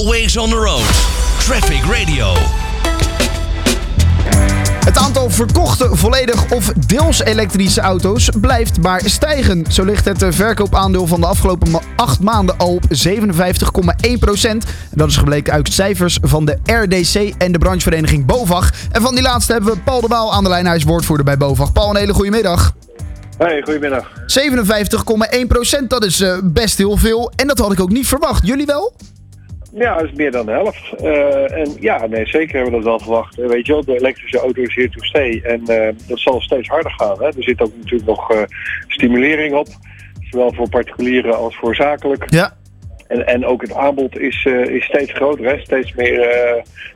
Always on the road. Traffic Radio. Het aantal verkochte volledig of deels elektrische auto's blijft maar stijgen. Zo ligt het verkoopaandeel van de afgelopen acht maanden al op 57,1 procent. Dat is gebleken uit cijfers van de RDC en de branchevereniging BOVAG. En van die laatste hebben we Paul de Waal aan de lijn. Hij is woordvoerder bij BOVAG. Paul, een hele goede middag. Hey, goedemiddag. 57,1 procent, dat is eh, best heel veel. En dat had ik ook niet verwacht. Jullie wel? Ja, dat is meer dan de helft. Eh, en ja, nee, zeker hebben we dat wel verwacht. Weet je wel, de elektrische auto is hier to stay. En eh, dat zal steeds harder gaan. Hè? Er zit ook natuurlijk nog eh, stimulering op. Zowel voor particulieren als voor zakelijk. Ja. En, en ook het aanbod is, is steeds groter. Hè? Steeds meer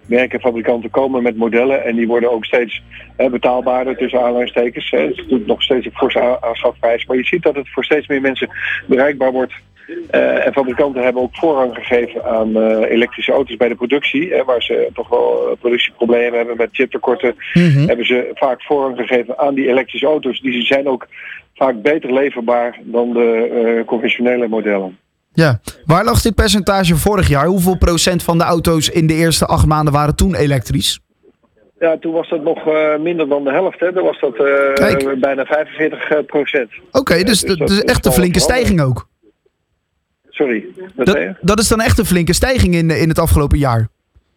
merken en fabrikanten komen met modellen. En die worden ook steeds betaalbaarder tussen aanhalingstekens. hè. Het is natuurlijk nog steeds een forse aanschafprijs. Maar je ziet dat het voor steeds meer mensen bereikbaar wordt. Eh, en fabrikanten hebben ook voorrang gegeven aan eh, elektrische auto's bij de productie. Hè, waar ze toch wel eh, productieproblemen hebben met chiptekorten. Mhm. Hebben ze vaak voorrang gegeven aan die elektrische auto's. Die zijn ook vaak beter leverbaar dan de conventionele modellen. Ja. Waar lag dit percentage vorig jaar? Hoeveel procent van de auto's in de eerste acht maanden waren toen elektrisch? Ja, toen was dat nog minder dan de helft. Hè. Dan was dat bijna 45 procent. Oké, dus dus dat is echt een flinke stijging ook. Sorry, Dat, dat is dan echt een flinke stijging in, in het afgelopen jaar.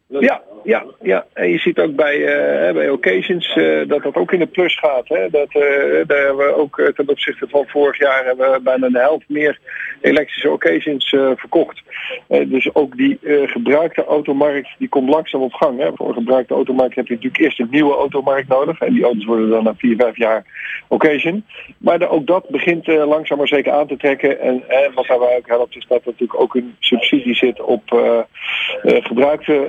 Ja, ja, ja. En je ziet ook bij, eh, bij occasions eh, dat dat ook in de plus gaat. Hè. Dat, eh, daar hebben we ook ten opzichte van vorig jaar hebben we bijna de helft meer elektrische occasions verkocht. Dus ook die gebruikte automarkt die komt langzaam op gang. Hè. Voor een gebruikte automarkt heb je natuurlijk eerst een nieuwe automarkt nodig. En die auto's worden dan na 4, 5 jaar occasion. Maar ook dat begint langzaam maar zeker aan te trekken. En wat daarbij ook helpt is dat er natuurlijk ook een subsidie zit op gebruikte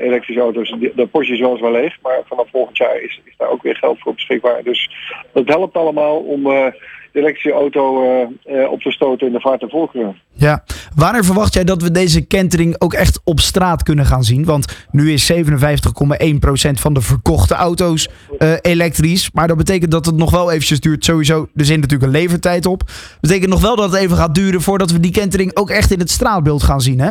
elektrische auto's. Dat potje is wel eens wel leeg, maar vanaf volgend jaar is, is daar ook weer geld voor beschikbaar. Dus dat helpt allemaal om eh, de elektrische auto eh, eh, op te stoten in de vaart en voorkeur. Ja. Wanneer verwacht jij dat we deze kentering ook echt op straat kunnen gaan zien? Want nu is 57,1% van de verkochte auto's eh, elektrisch. Maar dat betekent dat het nog wel eventjes duurt. Sowieso, er zit natuurlijk een levertijd op. betekent nog wel dat het even gaat duren voordat we die kentering ook echt in het straatbeeld gaan zien, hè?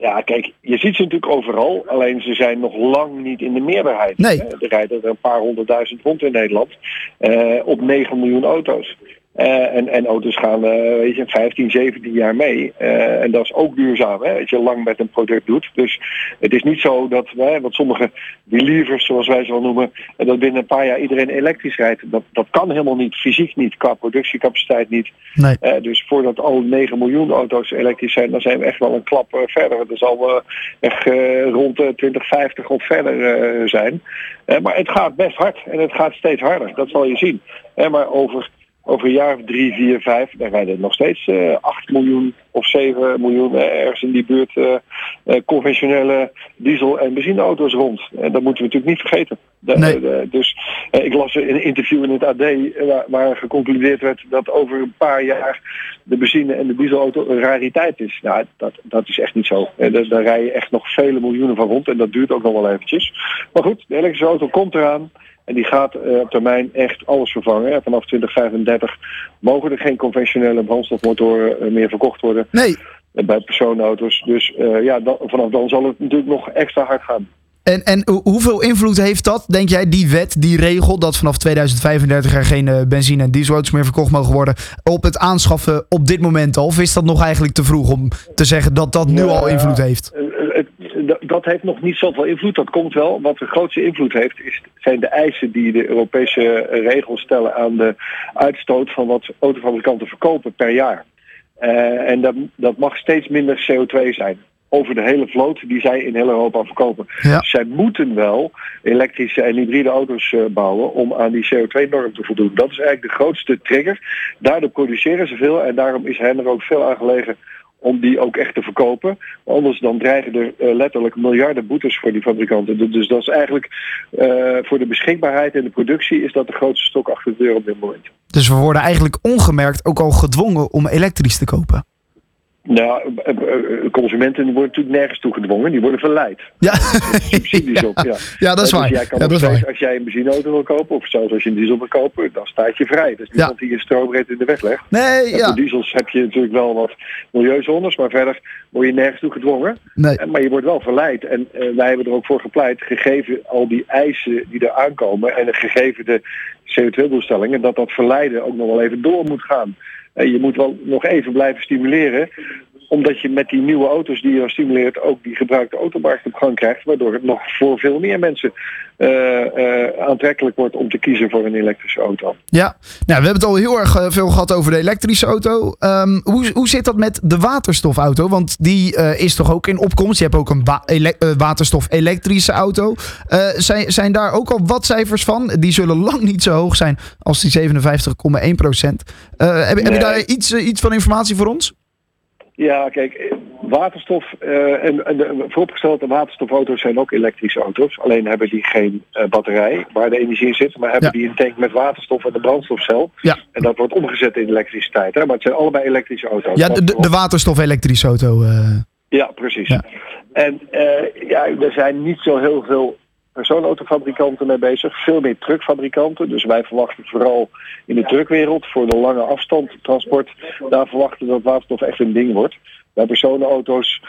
Ja, kijk, je ziet ze natuurlijk overal, alleen ze zijn nog lang niet in de meerderheid. Nee. Er rijden er een paar honderdduizend rond in Nederland eh, op 9 miljoen auto's. Eh, en, en auto's gaan eh, weet je, 15, 17 jaar mee. Eh, en dat is ook duurzaam, hè, als je lang met een product doet. Dus het is niet zo dat, hè, wat sommige believers, zoals wij ze wel noemen, dat binnen een paar jaar iedereen elektrisch rijdt. Dat, dat kan helemaal niet, fysiek niet, qua productiecapaciteit niet. Nee. Dus voordat al 9 miljoen auto's elektrisch zijn, dan zijn we echt wel een klap verder. Dat zal echt rond de 2050 of verder zijn. Maar het gaat best hard en het gaat steeds harder. Dat zal je zien. Maar over, over een jaar of drie, vier, vijf, dan rijden er nog steeds eh 8 miljoen of 7 miljoen ergens in die buurt eh, conventionele diesel- en benzineauto's rond. En dat moeten we natuurlijk niet vergeten. De- Nee. de- dus eh, ik las een interview in het AD eh, waar, waar geconcludeerd werd dat over een paar jaar de benzine- en de dieselauto een rariteit is. Nou, dat, dat is echt niet zo. Eh, daar, daar rijden echt nog vele miljoenen van rond en dat duurt ook nog wel eventjes. Maar goed, de elektrische auto komt eraan. En die gaat eh, op termijn echt alles vervangen. Vanaf 2035 mogen er geen conventionele brandstofmotoren eh, meer verkocht worden Nee. Eh, bij personenauto's. Dus eh, ja, dan, vanaf dan zal het natuurlijk nog extra hard gaan. En, en hoe- hoeveel invloed heeft dat, denk jij, die wet, die regel, dat vanaf 2035 er geen eh, benzine- en dieselauto's meer verkocht mogen worden, op het aanschaffen op dit moment al? Of is dat nog eigenlijk te vroeg om te zeggen dat dat nu al invloed heeft? Het- dat- heeft nog niet zoveel invloed. Dat komt wel. Wat de grootste invloed heeft, is, zijn de eisen die de Europese regels stellen aan de uitstoot van wat autofabrikanten verkopen per jaar. Eh, en dat, dat mag steeds minder CO2 zijn. Over de hele vloot die zij in heel Europa verkopen. Ja. Zij moeten wel elektrische en hybride auto's eh, bouwen om aan die CO2-norm te voldoen. Dat is eigenlijk de grootste trigger. Daardoor produceren ze veel en daarom is hen er ook veel aan gelegen om die ook echt te verkopen. Anders dan dreigen er eh, letterlijk miljarden boetes voor die fabrikanten. Du- Dus dat is eigenlijk eh, voor de beschikbaarheid en de productie is dat de grootste stok achter de deur op dit moment. Dus we worden eigenlijk ongemerkt ook al gedwongen om elektrisch te kopen. Nou, eh, eh, consumenten worden natuurlijk nergens toe gedwongen. Die worden verleid. Ja, Subsidies op, ja. ja dat is Dus waar. jij kan Ja, nog dat is steeds, waar. als jij een benzineauto wil kopen, of zelfs als je een diesel wil kopen, dan staat je vrij. Dus niemand die je stroombreed in de weg legt. Nee, ja. Voor diesels heb je natuurlijk wel wat milieuzones, maar verder word je nergens toe gedwongen. Nee. En- Maar je wordt wel verleid. En eh, wij hebben er ook voor gepleit, gegeven al die eisen die er aankomen en gegeven de CO2-doelstellingen, dat dat verleiden ook nog wel even door moet gaan. Je moet wel nog even blijven stimuleren omdat je met die nieuwe auto's die je stimuleert ook die gebruikte automarkt op gang krijgt. Waardoor het nog voor veel meer mensen eh, eh, aantrekkelijk wordt om te kiezen voor een elektrische auto. Ja, nou, we hebben het al heel erg eh, veel gehad over de elektrische auto. Ehm, hoe, hoe zit dat met de waterstofauto? Want die is toch ook in opkomst. Je hebt ook een wa- ele- waterstof-elektrische auto. Zijn, zijn daar ook al wat cijfers van? Die zullen lang niet zo hoog zijn als die 57,1 procent. heb, heb je daar iets, iets van informatie voor ons? Ja, kijk, eh, waterstof eh, en, en de, vooropgesteld, de waterstofauto's zijn ook elektrische auto's. Alleen hebben die geen eh, batterij waar de energie in zit, maar hebben Ja. die een tank met waterstof en de brandstofcel. Ja. En dat wordt omgezet in elektriciteit. Hè? Maar het zijn allebei elektrische auto's. Ja, de, de, waterstof-elektrische auto. Ja, precies. Ja. En ja, er zijn niet zo heel veel persoonautofabrikanten mee bezig. Veel meer truckfabrikanten. Dus wij verwachten vooral in de truckwereld voor de lange afstand transport. Daar verwachten we dat waterstof echt een ding wordt. Bij personenauto's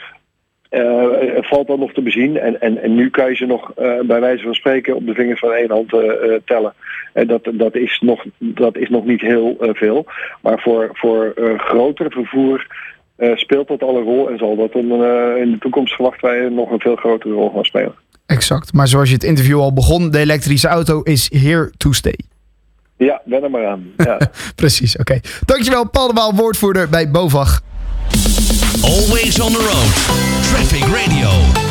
eh, valt dat nog te bezien. En, en, en nu kan je ze nog eh, bij wijze van spreken op de vingers van één hand eh, tellen. En dat, dat, is nog, dat is nog niet heel veel. Maar voor, voor groter vervoer speelt dat al een rol en zal dat een, in de toekomst verwachten wij nog een veel grotere rol gaan spelen. Exact. Maar zoals je het interview al begon, de elektrische auto is here to stay. Ja, ben er maar aan. Ja. Precies, oké. Dankjewel, Paul de Waal, woordvoerder bij BOVAG. Always on the road. Traffic Radio.